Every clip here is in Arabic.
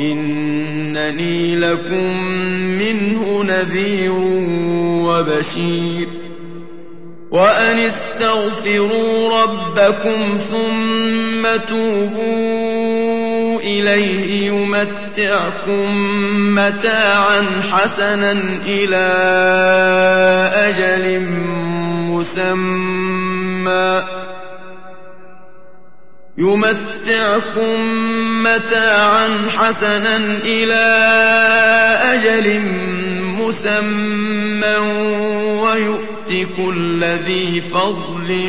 إنني لكم منه نذير وبشير. وأن استغفروا ربكم ثم توبوا إليه يمتعكم متاعا حسنا إلى أجل مسمى. يمتعكم متاعا حسنا إلى أجل مسمى ويؤت كل ذي فضل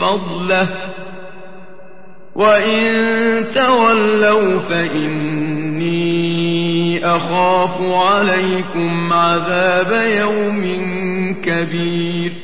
فضله وإن تولوا فإني أخاف عليكم عذاب يوم كبير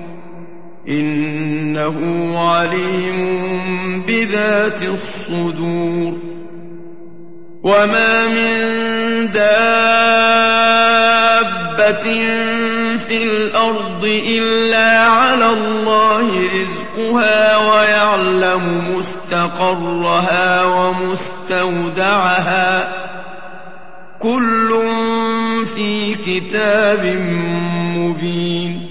إنه عليم بذات الصدور. وما من دابة في الأرض إلا على الله رزقها ويعلم مستقرها ومستودعها. كل في كتاب مبين.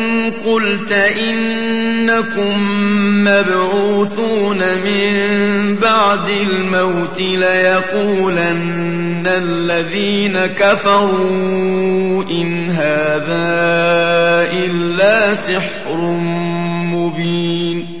قلت إنكم مبعوثون من بعد الموت ليقولن الذين كفروا إن هذا إلا سحر مبين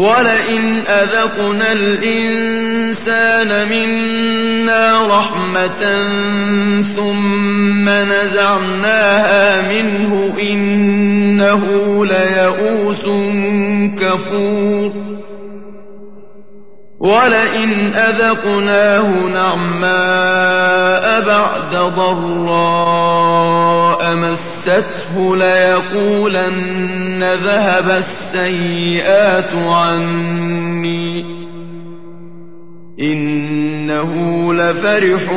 ولئن أذقنا الإنسان منا رحمة ثم نزعناها منه إنه ليئوس كفور ولئن أذقناه نعماء بعد ضراء مسته ليقولن ذهب السيئات عني. إنه لفرح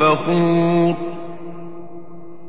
فخور.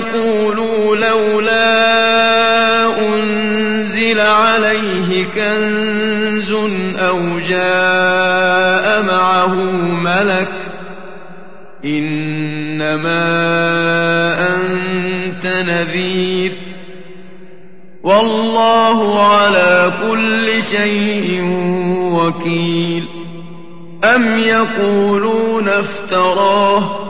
يقولوا لولا أنزل عليه كنز أو جاء معه ملك إنما أنت نذير والله على كل شيء وكيل أم يقولون افتراه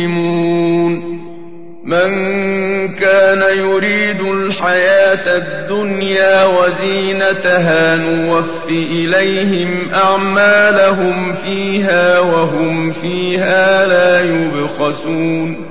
من كان يريد الحياة الدنيا وزينتها نوف إليهم أعمالهم فيها وهم فيها لا يبخسون.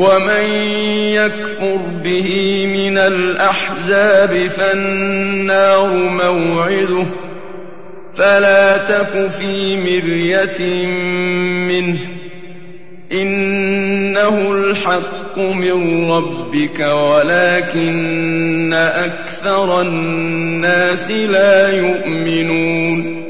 ومن يكفر به من الأحزاب فالنار موعده فلا تك في مرية منه إنه الحق من ربك ولكن أكثر الناس لا يؤمنون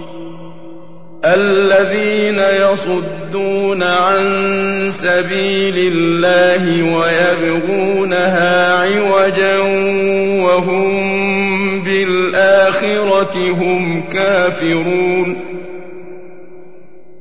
الذين يصدون عن سبيل الله ويبغونها عوجا وهم بالآخرة هم كافرون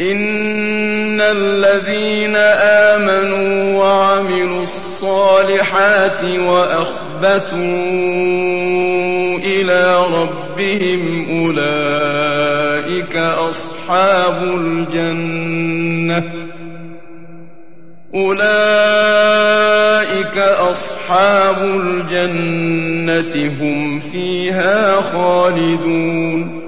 إن الذين آمنوا وعملوا الصالحات وأخبتوا إلى ربهم أولئك أصحاب الجنة أولئك أصحاب الجنة هم فيها خالدون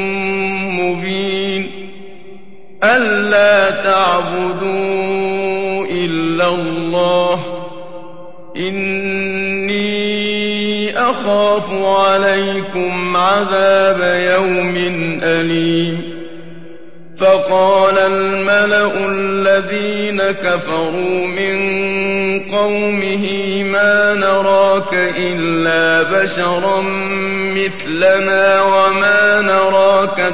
ألا تعبدوا إلا الله إني أخاف عليكم عذاب يوم أليم فقال الملأ الذين كفروا من قومه ما نراك إلا بشرا مثلنا وما نراك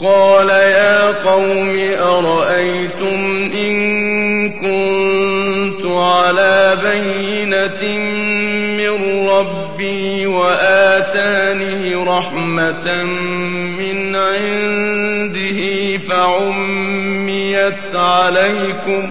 قال يا قوم أرأيتم إن كنت على بينة من ربي وآتاني رحمة من عنده فعميت عليكم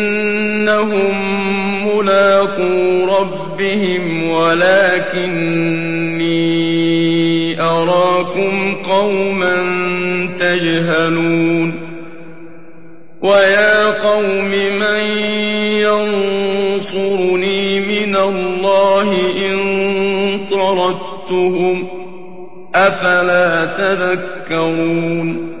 إنهم ملاقو ربهم ولكني أراكم قوما تجهلون ويا قوم من ينصرني من الله إن طردتهم أفلا تذكرون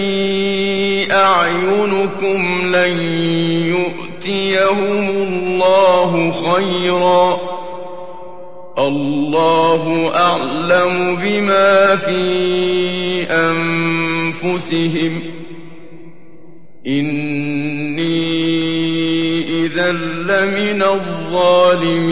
أعينكم لن يؤتيهم الله خيرا الله أعلم بما في أنفسهم إني إذا لمن الظالمين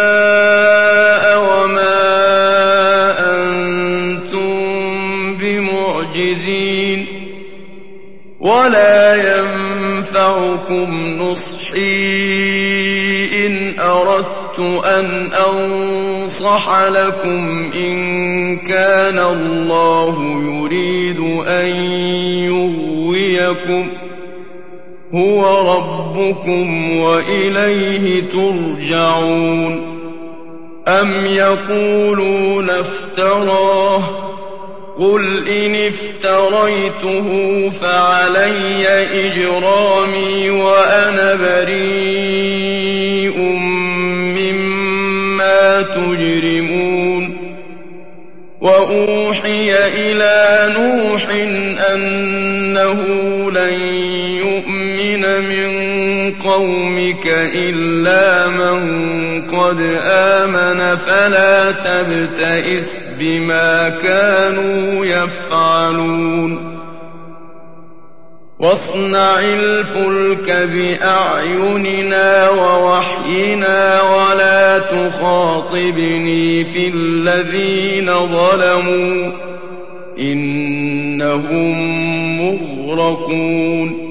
ينفعكم نصحي إن أردت أن أنصح لكم إن كان الله يريد أن يغويكم هو ربكم وإليه ترجعون أم يقولون افتراه قل إن افتريته فعلي إجرامي وأنا بريء مما تجرمون وأوحي إلى نوح أنه لن يؤمن من قومك إلا قد آمن فلا تبتئس بما كانوا يفعلون. واصنع الفلك بأعيننا ووحينا ولا تخاطبني في الذين ظلموا إنهم مغرقون.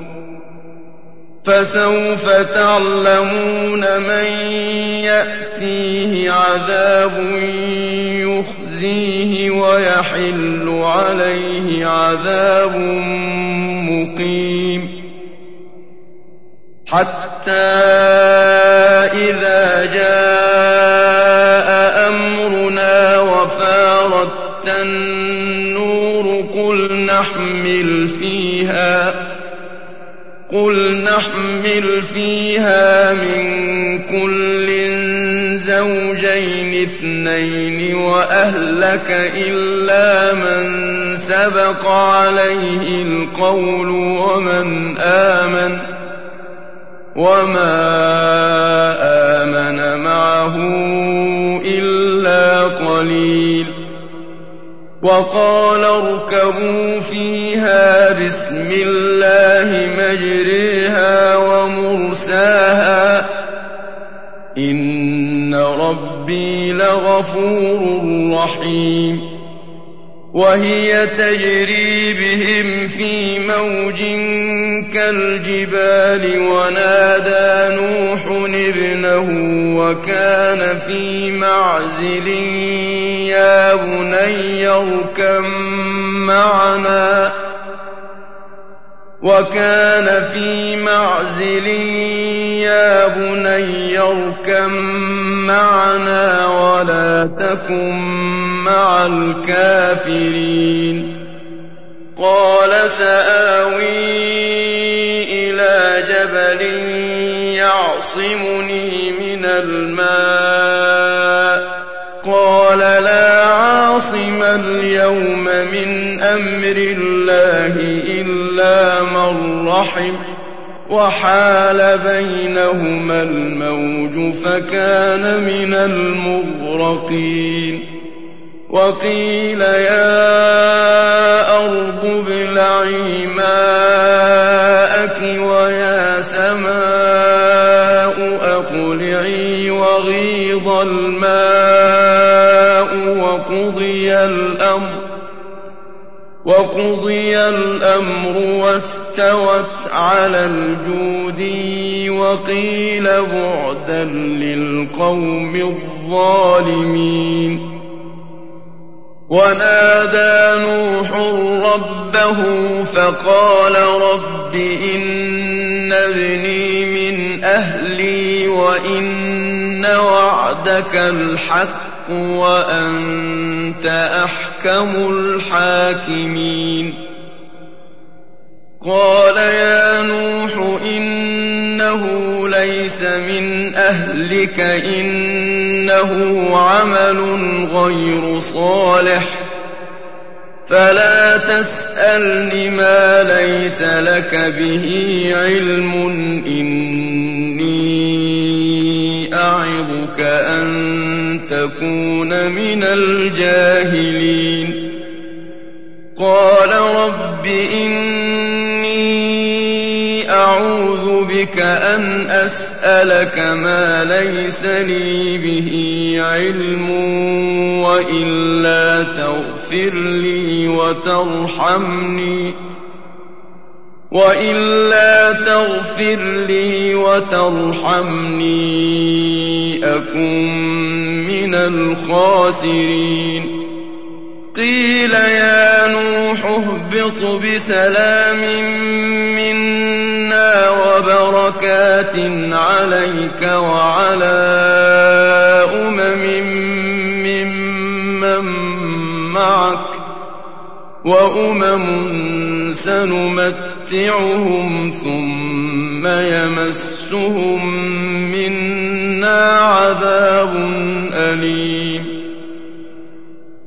فسوف تعلمون من يأتيه عذاب يخزيه ويحل عليه عذاب مقيم. حتى إذا جاء أمرنا وفارت النور قل نحمل فيها قل نحمل فيها من كل زوجين اثنين وأهلك إلا من سبق عليه القول ومن آمن وما آمن معه إلا قليل وقال اركبوا فيها بسم الله مجريها ومرساها. إن ربي لغفور رحيم. وهي تجري بهم في موج كالجبال ونادى نوح ابنه وكان في معزل يا بني اركب معنا وكان في معزل يا بني اركب معنا ولا تكن مع الكافرين. قال سآوي إلى جبل يعصمني من الماء. قال لا عاصم اليوم من أمر الله من رحم وحال بينهما الموج فكان من المغرقين وقيل يا أرض ابلعي ماءك ويا سماء أقلعي وغيض الماء وقضي الأمر وقضي الأمر واستوت على الجود وقيل بعدا للقوم الظالمين. ونادى نوح ربه فقال رب إن ابني من أهلي وإن وعدك الحق وأنت أحكم الحاكمين. قال يا نوح إنه ليس من أهلك إنه عمل غير صالح. فلا تسألني ما ليس لك به علم إني أعظك أن تكون من الجاهلين. قال رب إني أعوذ بك أن أسألك ما ليس لي به علم وإلا تغفر لي وترحمني. وإلا تغفر لي وترحمني أكن من الخاسرين. قيل يا نوح اهبط بسلام منا وبركات عليك وعلى أمم ممن معك وأمم سنمتعهم ثم يمسهم منا عذاب أليم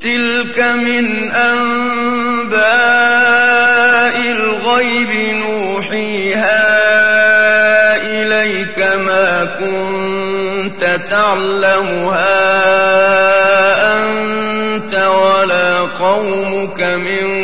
تلك من أنباء الغيب نوحيها إليك ما كنت تعلمها أنت ولا قومك من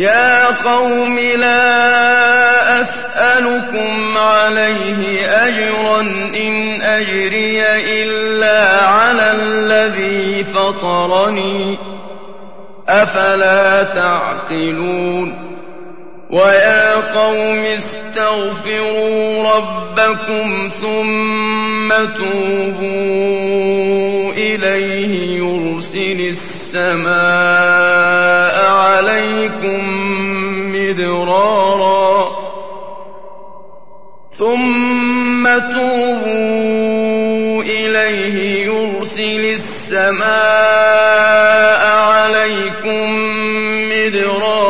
يا قوم لا أسألكم عليه أجرا إن أجري إلا على الذي فطرني. أفلا تعقلون؟ ويا قوم استغفروا ربكم ثم توبوا إليه يرسل السماء عليكم مدرارا ثم توبوا إليه يرسل السماء عليكم مدرارا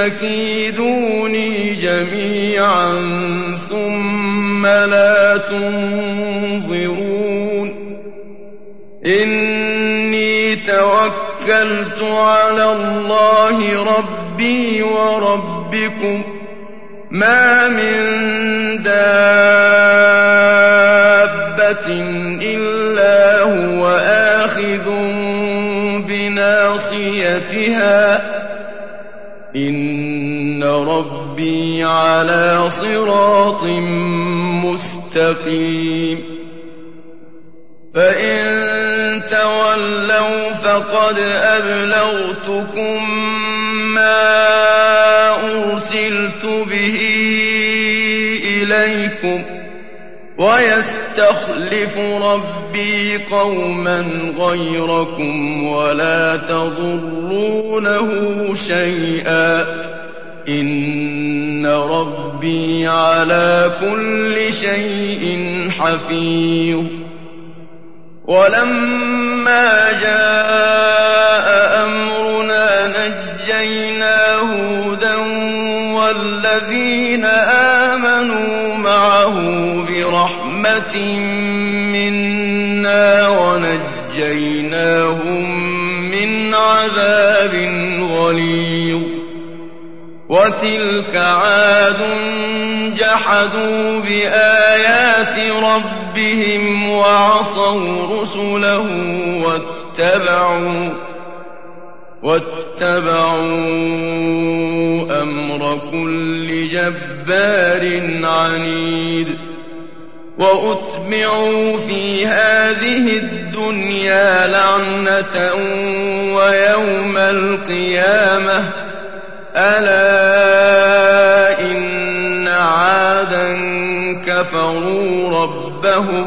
فكيدوني جميعا ثم لا تنظرون. إني توكلت على الله ربي وربكم. ما من دابة إلا هو آخذ بناصيتها. إن ربي على صراط مستقيم فإن تولوا فقد أبلغتكم ما أرسلت به إليكم ويستخلف ربي قوما غيركم ولا تضرونه شيئا. إن ربي على كل شيء حفيظ. ولما جاء أمرنا نجينا هودا والذين آمنوا معه برحمة منا ونجيناهم من عذاب غليظ. وتلك عاد جحدوا بآيات ربهم وعصوا رسله واتبعوا واتبعوا أمر كل جبار عنيد وأتبعوا في هذه الدنيا لعنة ويوم القيامة ألا إن عادا كفروا ربهم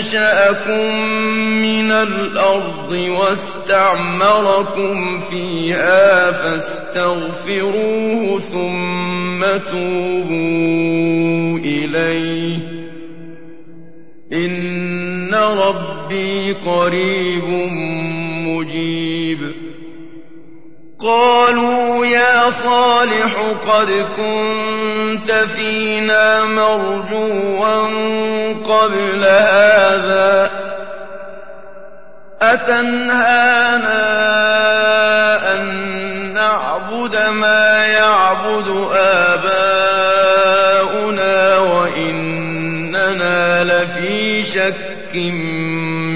أنشأكم من الأرض واستعمركم فيها فاستغفروه ثم توبوا إليه إن ربي قريب مجيب قالوا يا صالح قد كنت فينا مرجوا قبل هذا أتنهانا أن نعبد ما يعبد آباؤنا وإننا لفي شك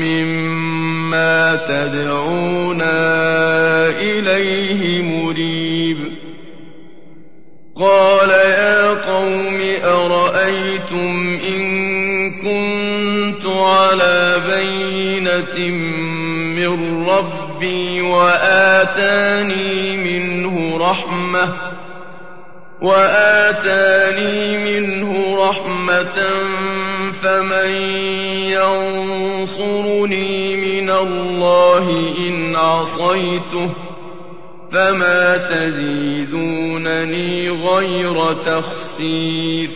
مما تدعونا إليه مريب. قال يا من ربي وآتاني منه رحمة وآتاني منه رحمة فمن ينصرني من الله إن عصيته فما تزيدونني غير تخسير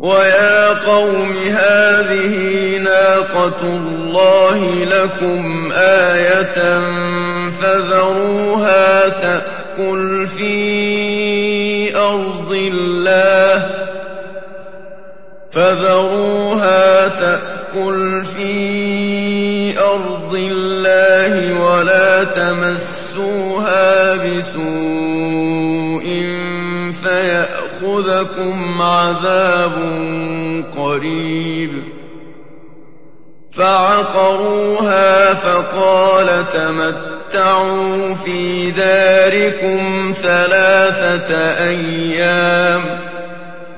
ويا قوم هذه ناقة الله لكم آية فذروها تأكل في أرض الله فذروها تأكل في أرض الله ولا تمسوها بسوء فيأخذكم عذاب قريب. فعقروها فقال تمتعوا في داركم ثلاثة أيام.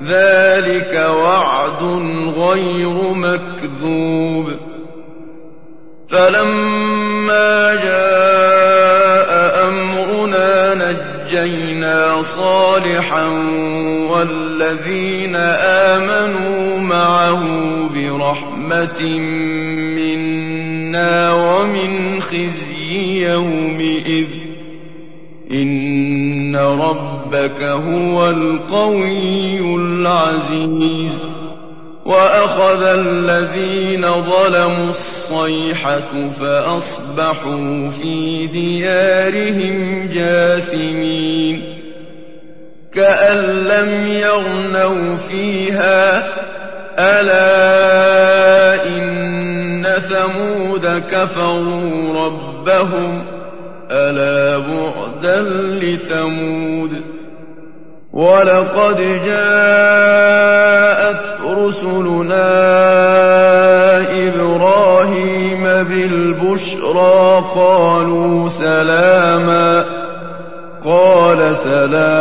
ذلك وعد غير مكذوب. فلما جاء أمرنا نجينا صالحا والذين آمنوا معه برحمة منا ومن خزي يومئذ إن ربك هو القوي العزيز وأخذ الذين ظلموا الصيحة فأصبحوا في ديارهم جاثمين كأن لم يغنوا فيها ألا إن ثمود كفروا ربهم ألا بعدا لثمود ولقد جاءت رسلنا إبراهيم بالبشرى قالوا سلاما قال سلام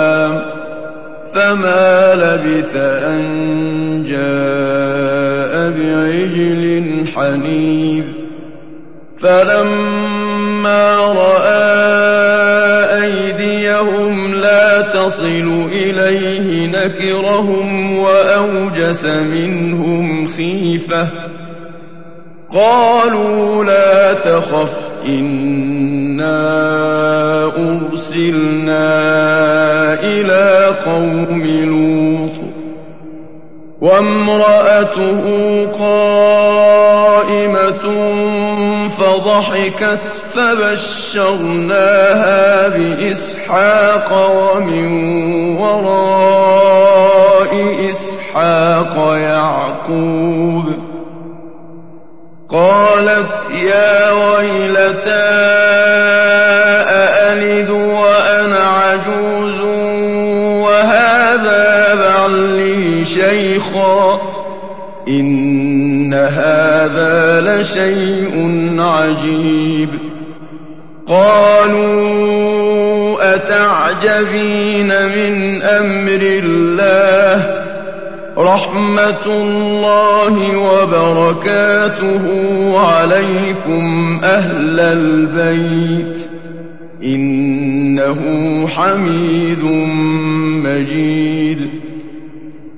فبشرناها بإسحاق الله رحمة الله وبركاته عليكم أهل البيت إنه حميد مجيد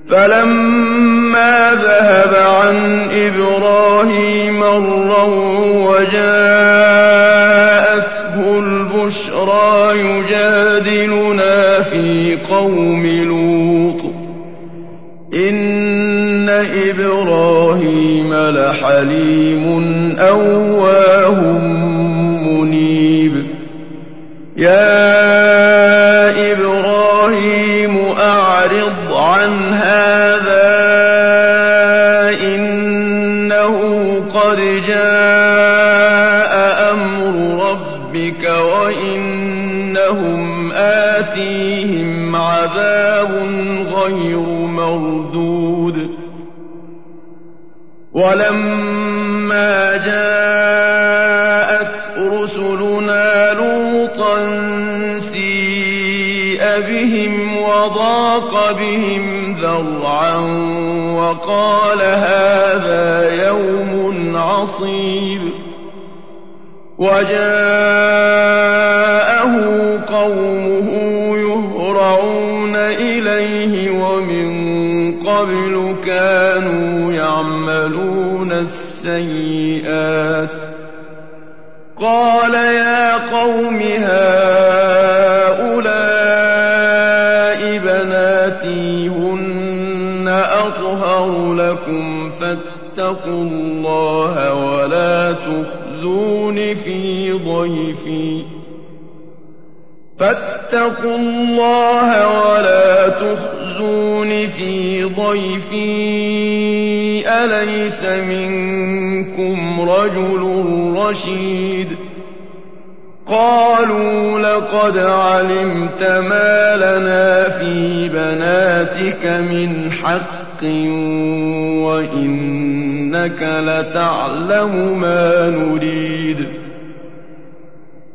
فلما ذهب عن إبراهيم مرا وجاءته البشرى يجادلنا في قوم لوط. إن إبراهيم لحليم أواه منيب. يا ولما جاءت رسلنا لوطا سيء بهم وضاق بهم ذرعا وقال هذا يوم عصيب. وجاءه قومه يهرعون إليه ومن قبل السيئات قال يا قوم هؤلاء بناتي هن أطهر لكم فاتقوا الله ولا تخزون في ضيفي فاتقوا الله ولا تخزون في ضيفي أليس منكم رجل رشيد؟ قالوا لقد علمت ما لنا في بناتك من حق وإنك لتعلم ما نريد.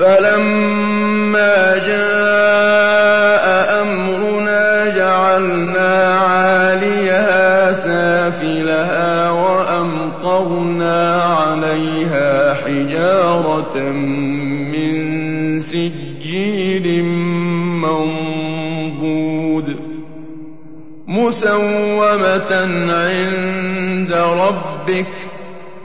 فلما جاء أمرنا جعلنا عاليها سافلها وأمطرنا عليها حجارة من سجيل منضود مسومة عند ربك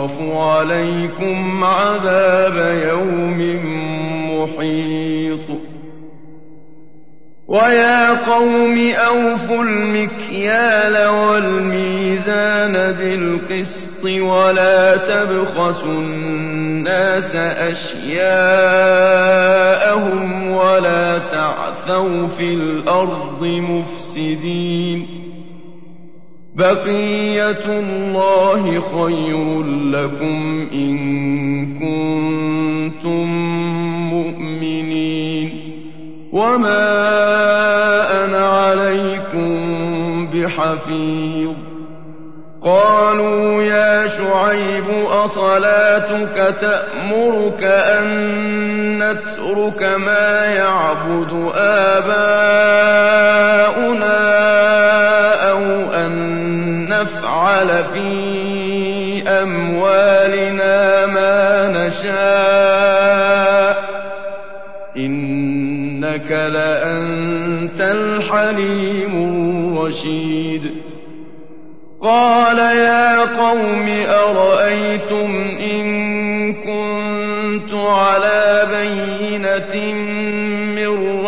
أخاف عليكم عذاب يوم محيط. ويا قوم أوفوا المكيال والميزان بالقسط ولا تبخسوا الناس أشياءهم ولا تعثوا في الأرض مفسدين. بقية الله خير لكم إن كنتم مؤمنين. وما أنا عليكم بحفيظ. قالوا يا شعيب أصلاتك تأمرك أن نترك ما يعبد آباؤنا أو أن نفعل في أموالنا ما نشاء. إنك لأنت الحليم الرشيد. قال يا قوم أرأيتم إن كنت على بينة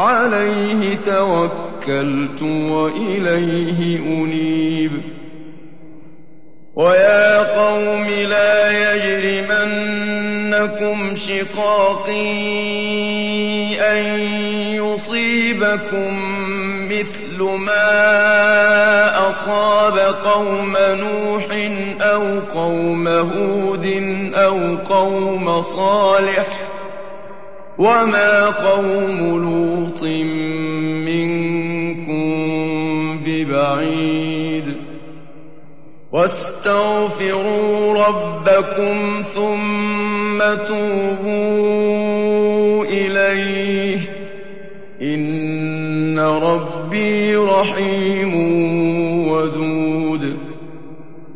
عَلَيْهِ تَوَكَّلْتُ وَإِلَيْهِ أُنِيبُ. وَيَا قَوْمِ لَا يَجْرِمَنَّكُمْ شِقَاقِي أَن يُصِيبَكُم مِّثْلُ مَا أَصَابَ قَوْمَ نُوحٍ أَوْ قَوْمَ هُودٍ أَوْ قَوْمَ صَالِحٍ ۚ وَمَا قَوْمُ لُوطٍ مِّنكُم بِبَعِيدٍ وَاسْتَغْفِرُوا رَبَّكُمْ ثُمَّ تُوبُوا إِلَيْهِ ۚ إِنَّ رَبِّي رَحِيمٌ وَدُودٌ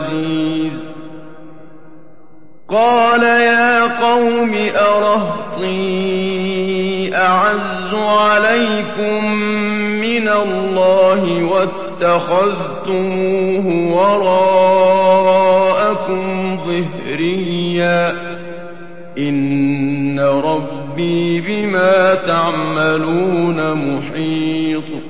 بِعَزِيزٍ قَالَ يَا قَوْمِ أَرَهْطِي أَعَزُّ عَلَيْكُم مِّنَ اللَّهِ وَاتَّخَذْتُمُوهُ وَرَاءَكُمْ ظِهْرِيًّا ۖ. إِنَّ رَبِّي بِمَا تَعْمَلُونَ مُحِيطٌ.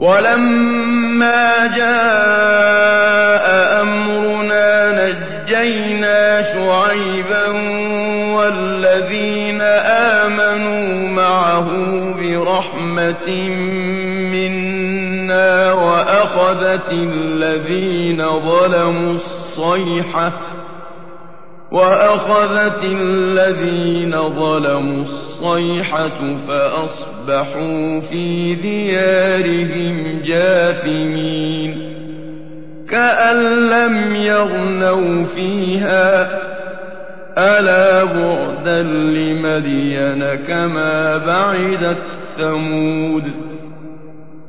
وَلَمَّا جَاءَ أَمْرُنَا نَجَّيْنَا شُعَيْبًا وَالَّذِينَ آمَنُوا مَعَهُ بِرَحْمَةٍ مِّنَّا وَأَخَذَتِ الَّذِينَ ظَلَمُوا الصَّيْحَةُ وَأَخَذَتِ الَّذِينَ ظَلَمُوا الصَّيْحَةُ فَأَصْبَحُوا فِي دِيَارِهِمْ جَاثِمِينَ كَأَن لَّمْ يَغْنَوْا فِيهَا ۗ أَلَا بُعْدًا لِّمَدْيَنَ كَمَا بَعِدَتْ ثَمُودُ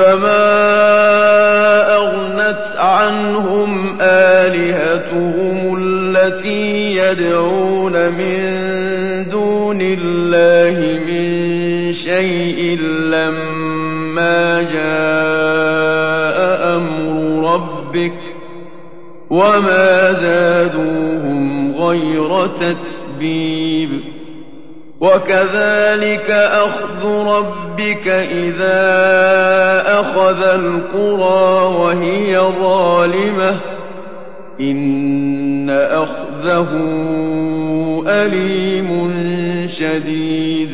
فما أغنت عنهم آلهتهم التي يدعون من دون الله من شيء لما جاء أمر ربك وما زادوهم غير تتبيب وكذلك أخذ ربك إذا أخذ القرى وهي ظالمة. إن أخذه أليم شديد.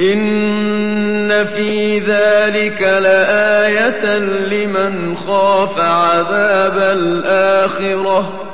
إن في ذلك لآية لمن خاف عذاب الآخرة.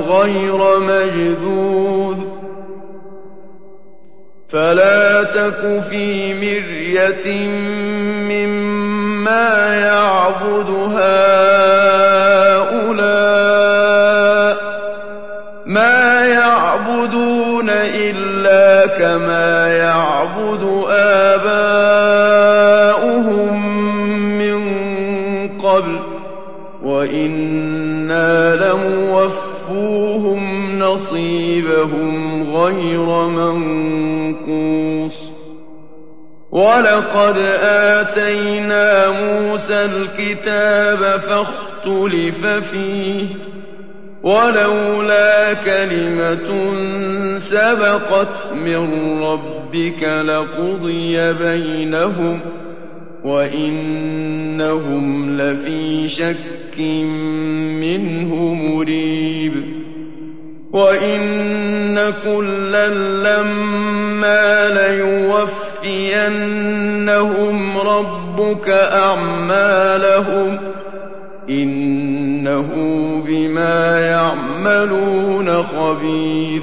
غير مجذوذ فلا تك في مرية مما يعبد هؤلاء لموفوهم نصيبهم غير منقوص ولقد آتينا موسى الكتاب فاختلف فيه ولولا كلمة سبقت من ربك لقضي بينهم وإنهم لفي شك منه مريب وإن كلا لما ليوفينهم ربك أعمالهم إنه بما يعملون خبير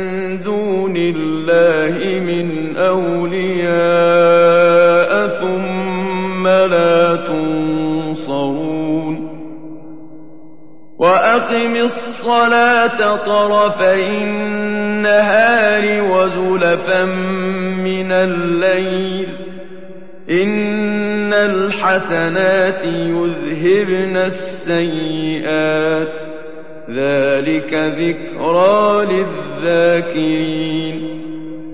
الله من أولياء ثم لا تنصرون وأقم الصلاة طرفي النهار وزلفا من الليل إن الحسنات يذهبن السيئات ذلك ذكرى للذاكرين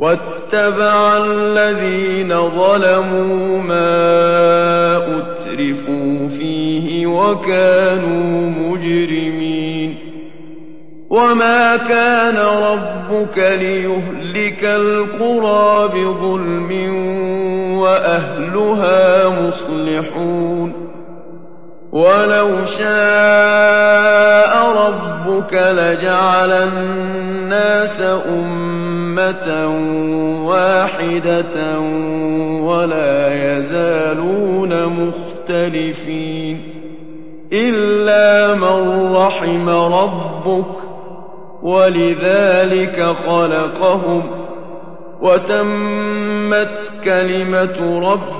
واتبع الذين ظلموا ما أترفوا فيه وكانوا مجرمين. وما كان ربك ليهلك القرى بظلم وأهلها مصلحون. ولو شاء ربك لجعل الناس أمة واحدة ولا يزالون مختلفين إلا من رحم ربك ولذلك خلقهم وتمت كلمة ربك